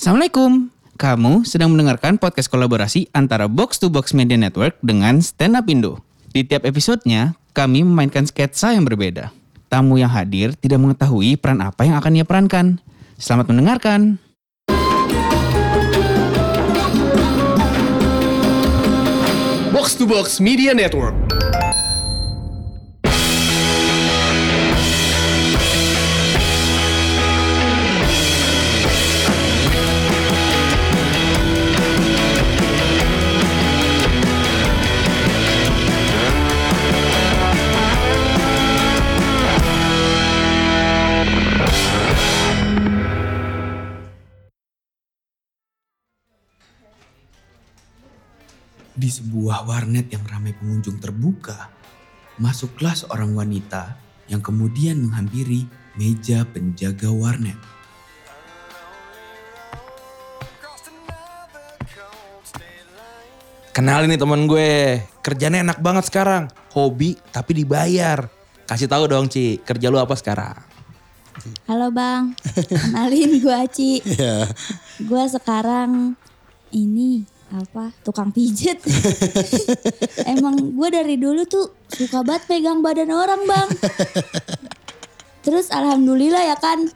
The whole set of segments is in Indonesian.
Assalamualaikum. Kamu sedang mendengarkan podcast kolaborasi antara Box to Box Media Network dengan Stand Up Indo. Di tiap episodenya, kami memainkan sketsa yang berbeda. Tamu yang hadir tidak mengetahui peran apa yang akan ia perankan. Selamat mendengarkan. Box to Box Media Network. Sebuah warnet yang ramai pengunjung terbuka, masuklah seorang wanita yang kemudian menghampiri meja penjaga warnet. Kenalin nih temen gue, kerjanya enak banget sekarang. Hobi tapi dibayar. Kasih tahu dong Ci, kerja lu apa sekarang? Halo Bang, kenalin gue Aci. Gue sekarang ini apa tukang pijet. Emang gue dari dulu tuh suka banget pegang badan orang bang. Terus alhamdulillah ya kan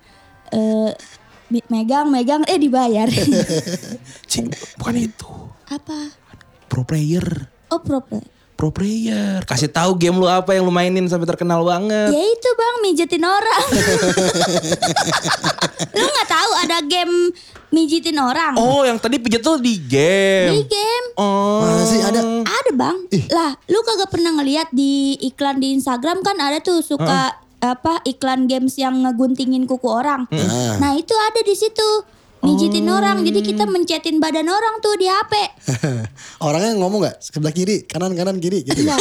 eh, mi- megang megang eh dibayar. Ci, bukan itu. apa? Pro player. Oh proper. Pro player. Kasih tahu game lu apa yang lu mainin sampai terkenal banget. Ya itu bang mijetin orang. Lu nggak tahu ada game mijitin orang? Oh, yang tadi pijet tuh di Di game. game. Oh. Mana sih ada? Ada bang. Lah, lu kagak pernah ngeliat di iklan di Instagram kan ada tuh suka apa iklan games yang ngeguntingin kuku orang. Nah itu ada di situ mijitin orang. Jadi kita mencetin badan orang tuh di HP. Orangnya ngomong nggak sebelah kiri, kanan kanan kiri gitu. Ya,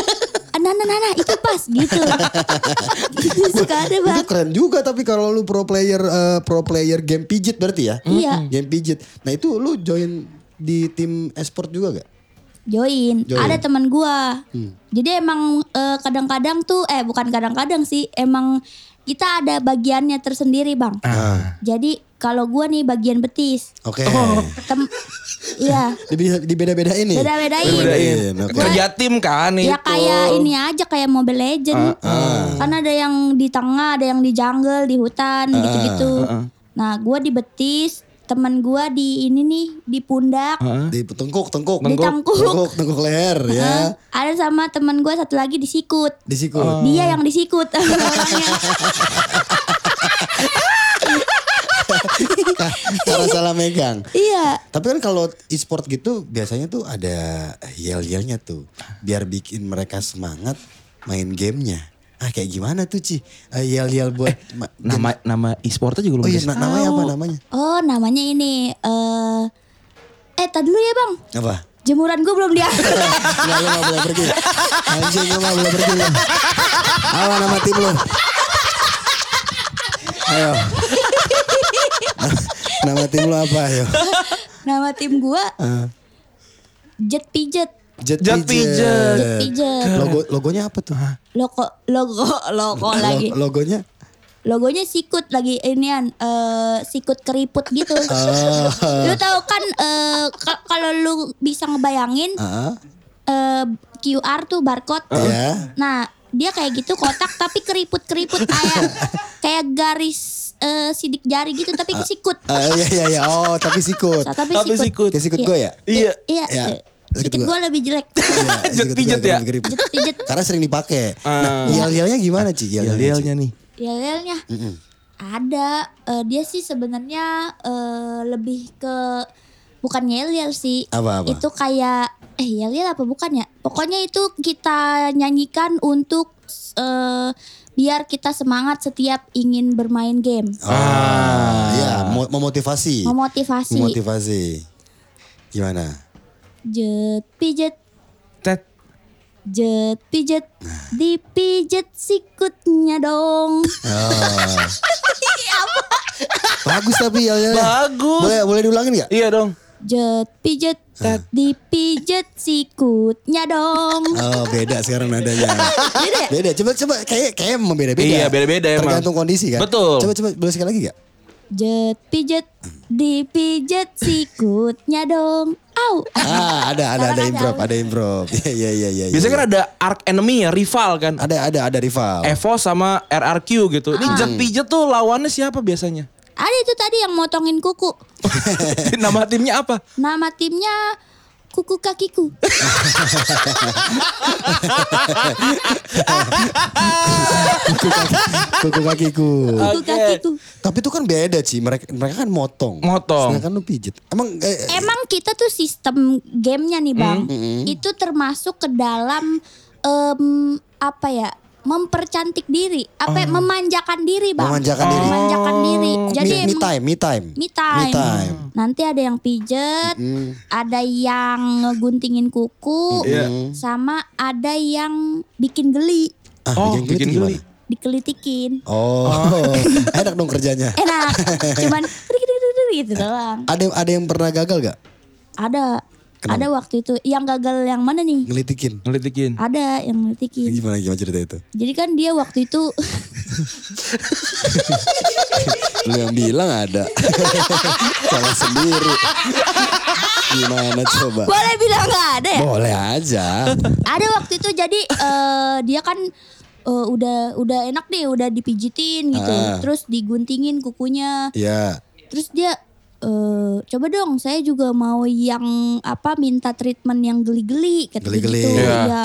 nah, nah, nah, nah, itu pas gitu. Suka ada bang. Itu keren juga tapi kalau lu pro player eh, pro player game pijit berarti ya? Iya. Game pijit. Nah itu lu join di tim esport juga gak? Join. Join. Ada teman gua. Jadi emang eh, kadang-kadang tuh eh bukan kadang-kadang sih emang kita ada bagiannya tersendiri bang. Jadi kalau gua nih bagian betis. Oke. Tem Iya. Di, di beda-beda ini. Beda-bedain. Bedain, oke. Kerja tim kan itu. Ya kayak ini aja kayak Mobile Legend. Kan ada yang di tengah, ada yang di jungle, di hutan gitu-gitu. Nah, gua di betis, teman gua di ini nih di pundak, Di tengkuk, tengkuk. di tangkuk. Tengkuk, tengkuk leher ya. Heeh. Ada sama teman gua satu lagi di sikut. Di siku. Dia yang disikut orangnya. Karena salah megang. Iya. Tapi kan kalau e-sport gitu biasanya tuh ada yel-yelnya tuh. Biar bikin mereka semangat main gamenya. Ah kayak gimana tuh Ci? Eh, Yel-yel buat... ma- Nama nama e-sportnya juga lu Oh iya na- namanya apa namanya? Oh, namanya ini eh eh tadi dulu ya, Bang. Apa? Jemuran gua belum diangkat. Enggak lu gak boleh pergi. Anjing lu gak boleh pergi. Apa nama tim lu? Ayo. Nama tim lu apa ayo? Nama tim gua Jet Pijet. Jet, Jet Pijet. Jet Pijet. Logo logonya apa tuh? Logo logo logo lagi. Lo- logonya? Logonya sikut lagi inian eh sikut keriput gitu. Lu tahu kan eh ka- kalau lu bisa ngebayangin Ah, eh QR tuh barcode. ya. Nah, dia kayak gitu kotak tapi keriput-keriput kayak kayak garis eh, sidik jari gitu tapi sikut. Ah, iya iya iya. Oh, tapi sikut. Nah, tapi, Tapi sikut. Kayak sikut Iya. gue ya? Iya. Iya. Iya. eh, Sikut gue lebih jelek. Iya, Jet sikut pijet ya? keriput. Jet pijet. Karena sering dipakai. Ah. Nah, yel-yelnya gimana Ci? Yel-yelnya, nih. Yel-yelnya ada eh, dia sih sebenarnya eh, lebih ke bukan yel-yel sih. Apa, apa? Itu kayak eh yel-yel apa bukan ya? Pokoknya itu kita nyanyikan untuk eh, biar kita semangat setiap ingin bermain game. Ah, iya, mo- memotivasi. Memotivasi. Memotivasi. Gimana? Jet pijet Tet. jet pijet dipijet sikutnya dong. Ah. Bagus tapi yel-yelnya. Bagus. Boleh boleh diulangin gak? Iya dong. Jet pijet dipijet sikutnya dong. Oh beda sekarang nadanya. Beda ya? Beda. Coba coba kayak kayak membeda-beda. Iya, beda-beda emang. Tergantung kondisi kan. Betul. Coba coba boleh sekali lagi gak? Jet pijet dipijet sikutnya dong. Au. Ah, ada ada ada improv, ada. improv. Iya iya iya iya. Biasanya iya. kan ada arc enemy ya, rival kan. ada ada ada rival. Evo sama RRQ gitu. Ini Ah. jet pijet tuh lawannya siapa biasanya? Ada itu tadi yang motongin kuku. Nama timnya apa? Nama timnya kuku kakiku. Kuku kakiku. Kuku Oke. kakiku. Tapi itu kan beda sih. Mereka mereka kan motong. Motong. Sedangkan lu pijet. Emang eh, Emang kita tuh sistem gamenya nih bang, itu termasuk ke dalam em, apa ya? Mempercantik diri, apa ya, memanjakan diri bang? Memanjakan diri. Memanjakan diri. Jadi me, me time, me time. Me time. Me time. Nanti ada yang pijet, ada yang ngeguntingin kuku, Iya. sama ada yang bikin geli, Ah, Oh, bikin, bikin gimana? geli. dikelitikin. Oh, enak dong kerjanya. Enak, cuman gitu doang. Ada ada yang pernah gagal gak? Ada, ada waktu itu. Yang gagal yang mana nih? Ngelitikin. Ngelitikin. Ada yang ngelitikin. Gimana gimana cerita itu? Jadi kan dia waktu itu Lu yang bilang ada. Salah sendiri. Gimana coba? boleh bilang nggak ada ya? Boleh aja. Ada waktu itu jadi eh, dia kan eh, udah udah enak deh, udah dipijitin gitu. Ah. Terus diguntingin kukunya. Ya. Terus dia eh coba dong saya juga mau yang apa minta treatment yang geli-geli kata Geli-geli. gitu. Iya. Ya.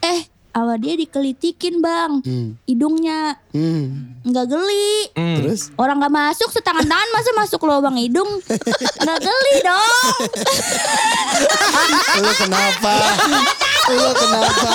Eh, awal dia dikelitikin, Bang. Hidungnya Hmm. nggak geli. Terus? Orang nggak masuk setangan tangan masa masuk lubang hidung nggak geli dong. Lu kenapa? Lu kenapa?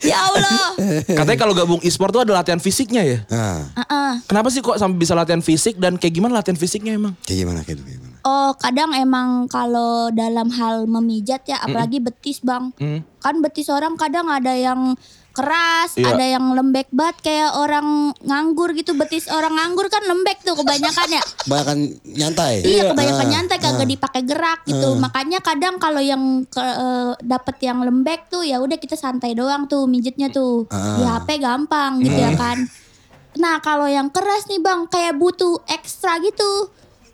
ya Allah. Katanya kalau gabung e-sport tuh ada latihan fisiknya ya. Nah, Heeh. Kenapa sih kok sampai bisa latihan fisik dan kayak gimana latihan fisiknya emang? kayak gimana kayak gitu, gimana? Oh kadang emang kalau dalam hal memijat ya apalagi betis bang Hmm. Kan betis orang kadang ada yang keras Iya. Ada yang lembek banget kayak orang nganggur gitu Betis orang nganggur kan lembek tuh kebanyakan ya Bahkan nyantai. Iya kebanyakan Ah, nyantai kagak dipakai gerak gitu Makanya kadang kalau yang ke, eh, dapet yang lembek tuh ya udah kita santai doang tuh mijetnya tuh Ah. Di HP gampang gitu ya kan Nah kalau yang keras nih bang kayak butuh ekstra gitu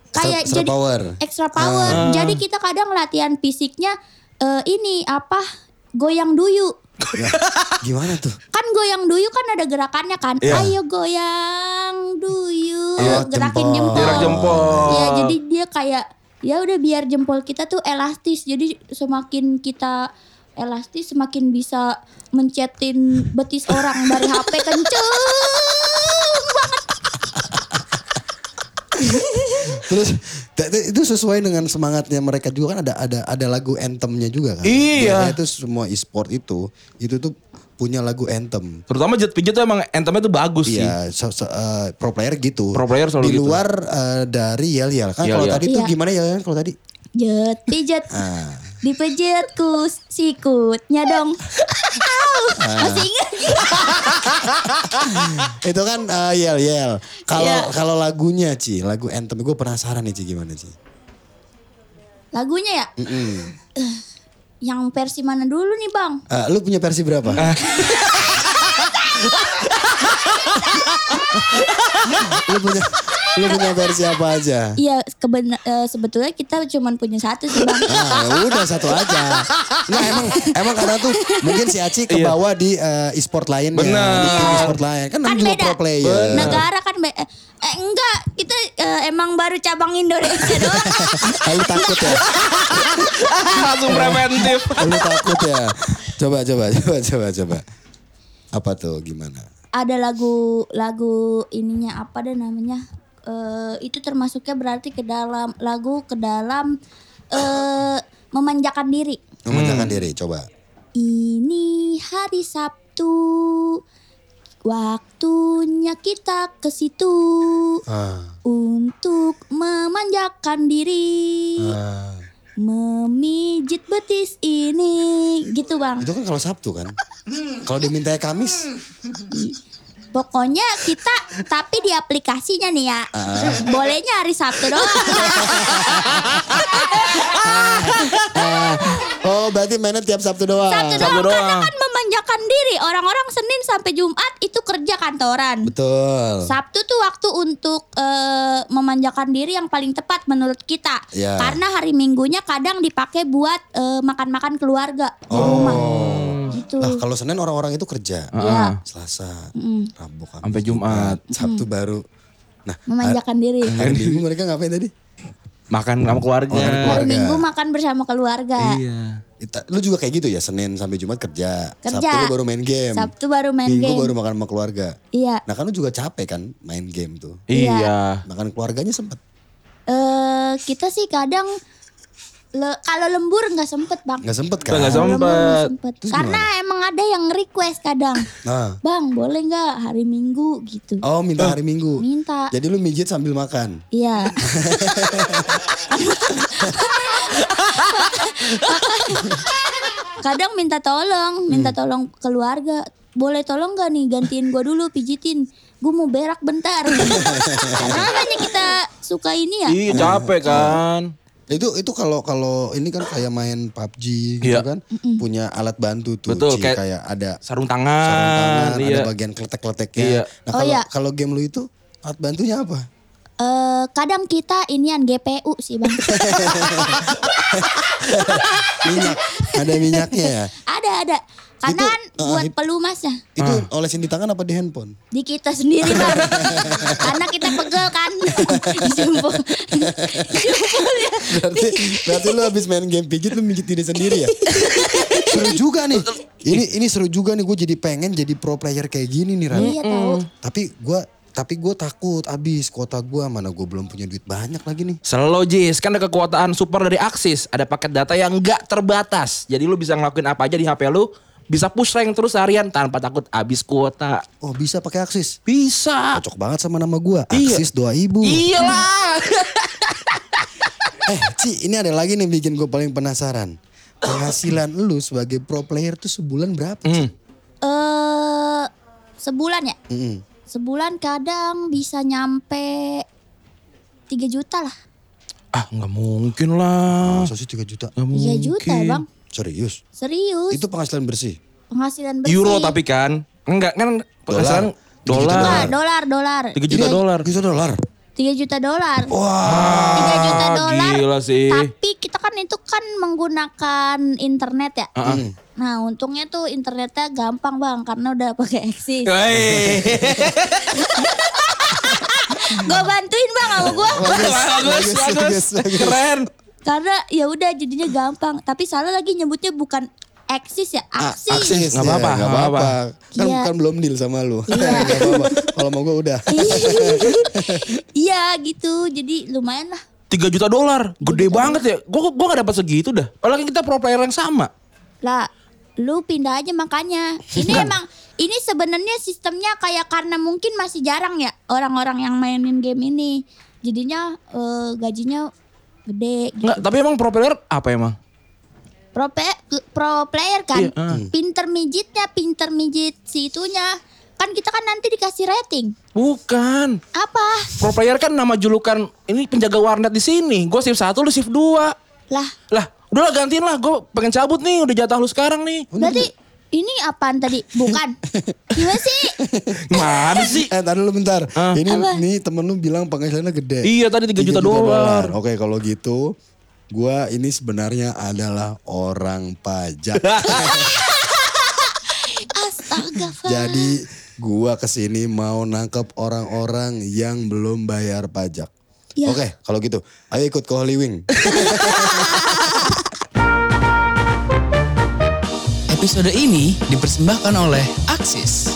Kayak extra jadi power. extra power. Jadi kita kadang latihan fisiknya eh, ini apa goyang duyu. Ya, gimana tuh? Kan goyang duyu kan ada gerakannya kan. Iya. Ayo goyang duyu, Iya, gerakin jempol. jempol. Gerak jempol. Iya, jadi dia kayak ya udah biar jempol kita tuh elastis. Jadi semakin kita elastis semakin bisa mencetin betis orang dari HP kenceng banget. Terus itu sesuai dengan semangatnya mereka juga kan ada ada ada lagu anthemnya juga kan. Iya. Biasanya itu semua e-sport itu itu tuh punya lagu anthem. Terutama jet pijet tuh emang entemnya tuh bagus sih. Iya, so- so- eh, pro player gitu. Pro player selalu Di gitu. luar eh, dari yel yel kan kalau tadi tuh Iya. gimana yel yel kalau tadi? Jet pijet. Ah. Dipejetku sikutnya dong. Masih ingat itu kan eh, yel yel. Kalau Iya. kalau lagunya Ci, lagu anthem gue penasaran nih Ci gimana Ci? lagunya ya? Mm-mm. Yang versi mana dulu nih bang? Eh, lu punya versi berapa? lu punya lu punya versi apa aja? Iya keben eh, sebetulnya kita cuma punya satu sih bang. Ah, ya udah satu aja. Nah emang emang kadang tuh mungkin si Aci kebawa di eh, e-sport lainnya. Bener. Di e-sport lain. Kan, kan beda. pro player. Negara kan beda. Eh, enggak, kita eh, emang baru cabang Indonesia doang. Ah, Lu takut ya? Langsung preventif. Lu takut ya? Coba coba coba coba coba. Apa tuh gimana? Ada lagu lagu ininya apa deh namanya? Eh itu termasuknya berarti ke dalam lagu ke dalam eh memanjakan diri. Memanjakan diri coba. Ini hari Sabtu. Waktunya kita ke situ Ah, untuk memanjakan diri, ah. Memijit betis ini, gitu bang. Itu kan kalau Sabtu kan. Kalau diminta Kamis, Pokoknya kita tapi di aplikasinya nih ya, bolehnya hari Sabtu doang. oh berarti mainnya tiap Sabtu doang. Sabtu Sabtu doang, karena doang. kan memanjakan diri. Orang-orang Senin sampai Jumat itu kerja kantoran. Betul. Sabtu tuh waktu untuk eh, memanjakan diri yang paling tepat menurut kita. Ya. Karena hari Minggunya kadang dipakai buat eh, makan-makan keluarga di rumah. Gitu. Lah kalau Senin orang-orang itu kerja. Iya. Selasa, Rabu, Kamis, Sampai Jumat. Sabtu baru. Nah, Memanjakan diri. hari Minggu mereka ngapain tadi? Makan sama keluarga. Makan Hari keluarga. Minggu makan bersama keluarga. Iya. Ita- Lu juga kayak gitu ya Senin sampai Jumat kerja. Kerja. Sabtu lu baru main game. Sabtu baru main Minggu game. baru makan sama keluarga. Iya. Nah kan lu juga capek kan main game tuh. Iya. Makan keluarganya sempet. Eh kita sih kadang le- kalau lembur nggak sempet bang. Nggak sempet kan? Nggak sempet. sempet. Karena emang ada yang request kadang. Nah. Bang boleh nggak hari Minggu gitu. Oh minta hari Minggu. Minta. Jadi lu mijit sambil makan. Iya. Kadang minta tolong, minta tolong keluarga. Boleh tolong gak nih gantiin gua dulu pijitin. Gue mau berak bentar. Karena makanya kita suka ini ya. Iya capek kan. Itu itu kalau kalau ini kan kayak main PUBG gitu Iya. kan, punya alat bantu tuh, Betul, Ci. kayak kayak ada Sarung tangan. sarung tangan, iya. ada bagian kletek-kleteknya. Iya. Nah Oh, kalau iya. kalau game lu itu alat bantunya apa? Eh, kadang kita inian GPU sih bang. Minyak, ada minyaknya ya. ada ada. Karena Itu, kan eh, buat it- pelumasnya Itu olesin di tangan apa di handphone? di kita sendiri bang. Karena kita pegel kan. Ya. Berarti berarti lu habis main game pijit lu mijit diri sendiri ya? seru juga nih. Ini ini seru juga nih gue jadi pengen jadi pro player kayak gini nih Ran. Iya tahu. Tapi gue tapi gue takut abis kuota gue mana gue belum punya duit banyak lagi nih. Selalu Jis, kan ada kekuatan super dari Axis. Ada paket data yang nggak terbatas. Jadi lu bisa ngelakuin apa aja di HP lu. Bisa push rank terus harian tanpa takut habis kuota. Oh bisa pakai aksis. Bisa. Cocok banget sama nama gue. Iya. Aksis doa ibu. Iyalah. Eh Ci ini ada lagi nih bikin gue paling penasaran. Penghasilan lu sebagai pro player tuh sebulan berapa? Ci? Hmm. Eh sebulan ya? Mm-mm. Sebulan kadang bisa nyampe 3 juta lah. Ah nggak mungkin lah. Masa sih 3 juta? Nggak 3 mungkin. juta bang. Serius? Serius. Itu penghasilan bersih? penghasilan bersih. Euro tapi kan. Enggak kan penghasilan dolar. dolar, dolar. 3 juta dolar. tiga juta dolar? 3 juta dolar. Wah. 3 juta dolar. gila sih. Tapi kita kan itu kan menggunakan internet ya. Ah, Nah, untungnya tuh internetnya gampang, Bang, karena udah pakai Axis. Hei. Gua bantuin, Bang, sama gua. bagus, bagus, bagus, bagus. Keren. Karena ya udah jadinya gampang. Tapi salah lagi nyebutnya bukan Axis ya, Ah, Axis. aksis Nggak apa-apa, ya, nggak nggak apa-apa. Kan, Iya. kan belum deal sama lu. Iya. Apa-apa. Kalau mau gue udah. Iya gitu. Jadi lumayan lah. 3 juta dolar. Gede banget ya. Gue gua gak dapat segitu dah. Apalagi kita pro player yang sama. Lah, lu pindah aja makanya. Ini emang ini sebenarnya sistemnya kayak karena mungkin masih jarang ya orang-orang yang mainin game ini. Jadinya eh, gajinya gede gitu. Enggak, tapi emang pro player apa emang? Pro, pe- pro player kan. Iya, ah. Pinter mijitnya, pinter mijit si itunya. Kan kita kan nanti dikasih rating. Bukan. Apa? Pro player kan nama julukan ini penjaga warnet di sini. Gue shift 1, lu shift 2. Lah, Lah, udahlah gantiin lah. Gue pengen cabut nih, udah jatah lu sekarang nih. berarti ini apaan tadi? Bukan. Gimana sih? Mana sih? Eh, tadi lu bentar. Ah. Ini Apa? nih temen lu bilang penghasilannya gede. Iya, tadi 3 juta dolar. Oke, kalau gitu gua ini sebenarnya adalah orang pajak. Astaga. Jadi gua ke sini mau nangkep orang-orang yang belum bayar pajak. Ya. Oke, kalau gitu, ayo ikut ke Holy Wing. Episode ini dipersembahkan oleh Axis.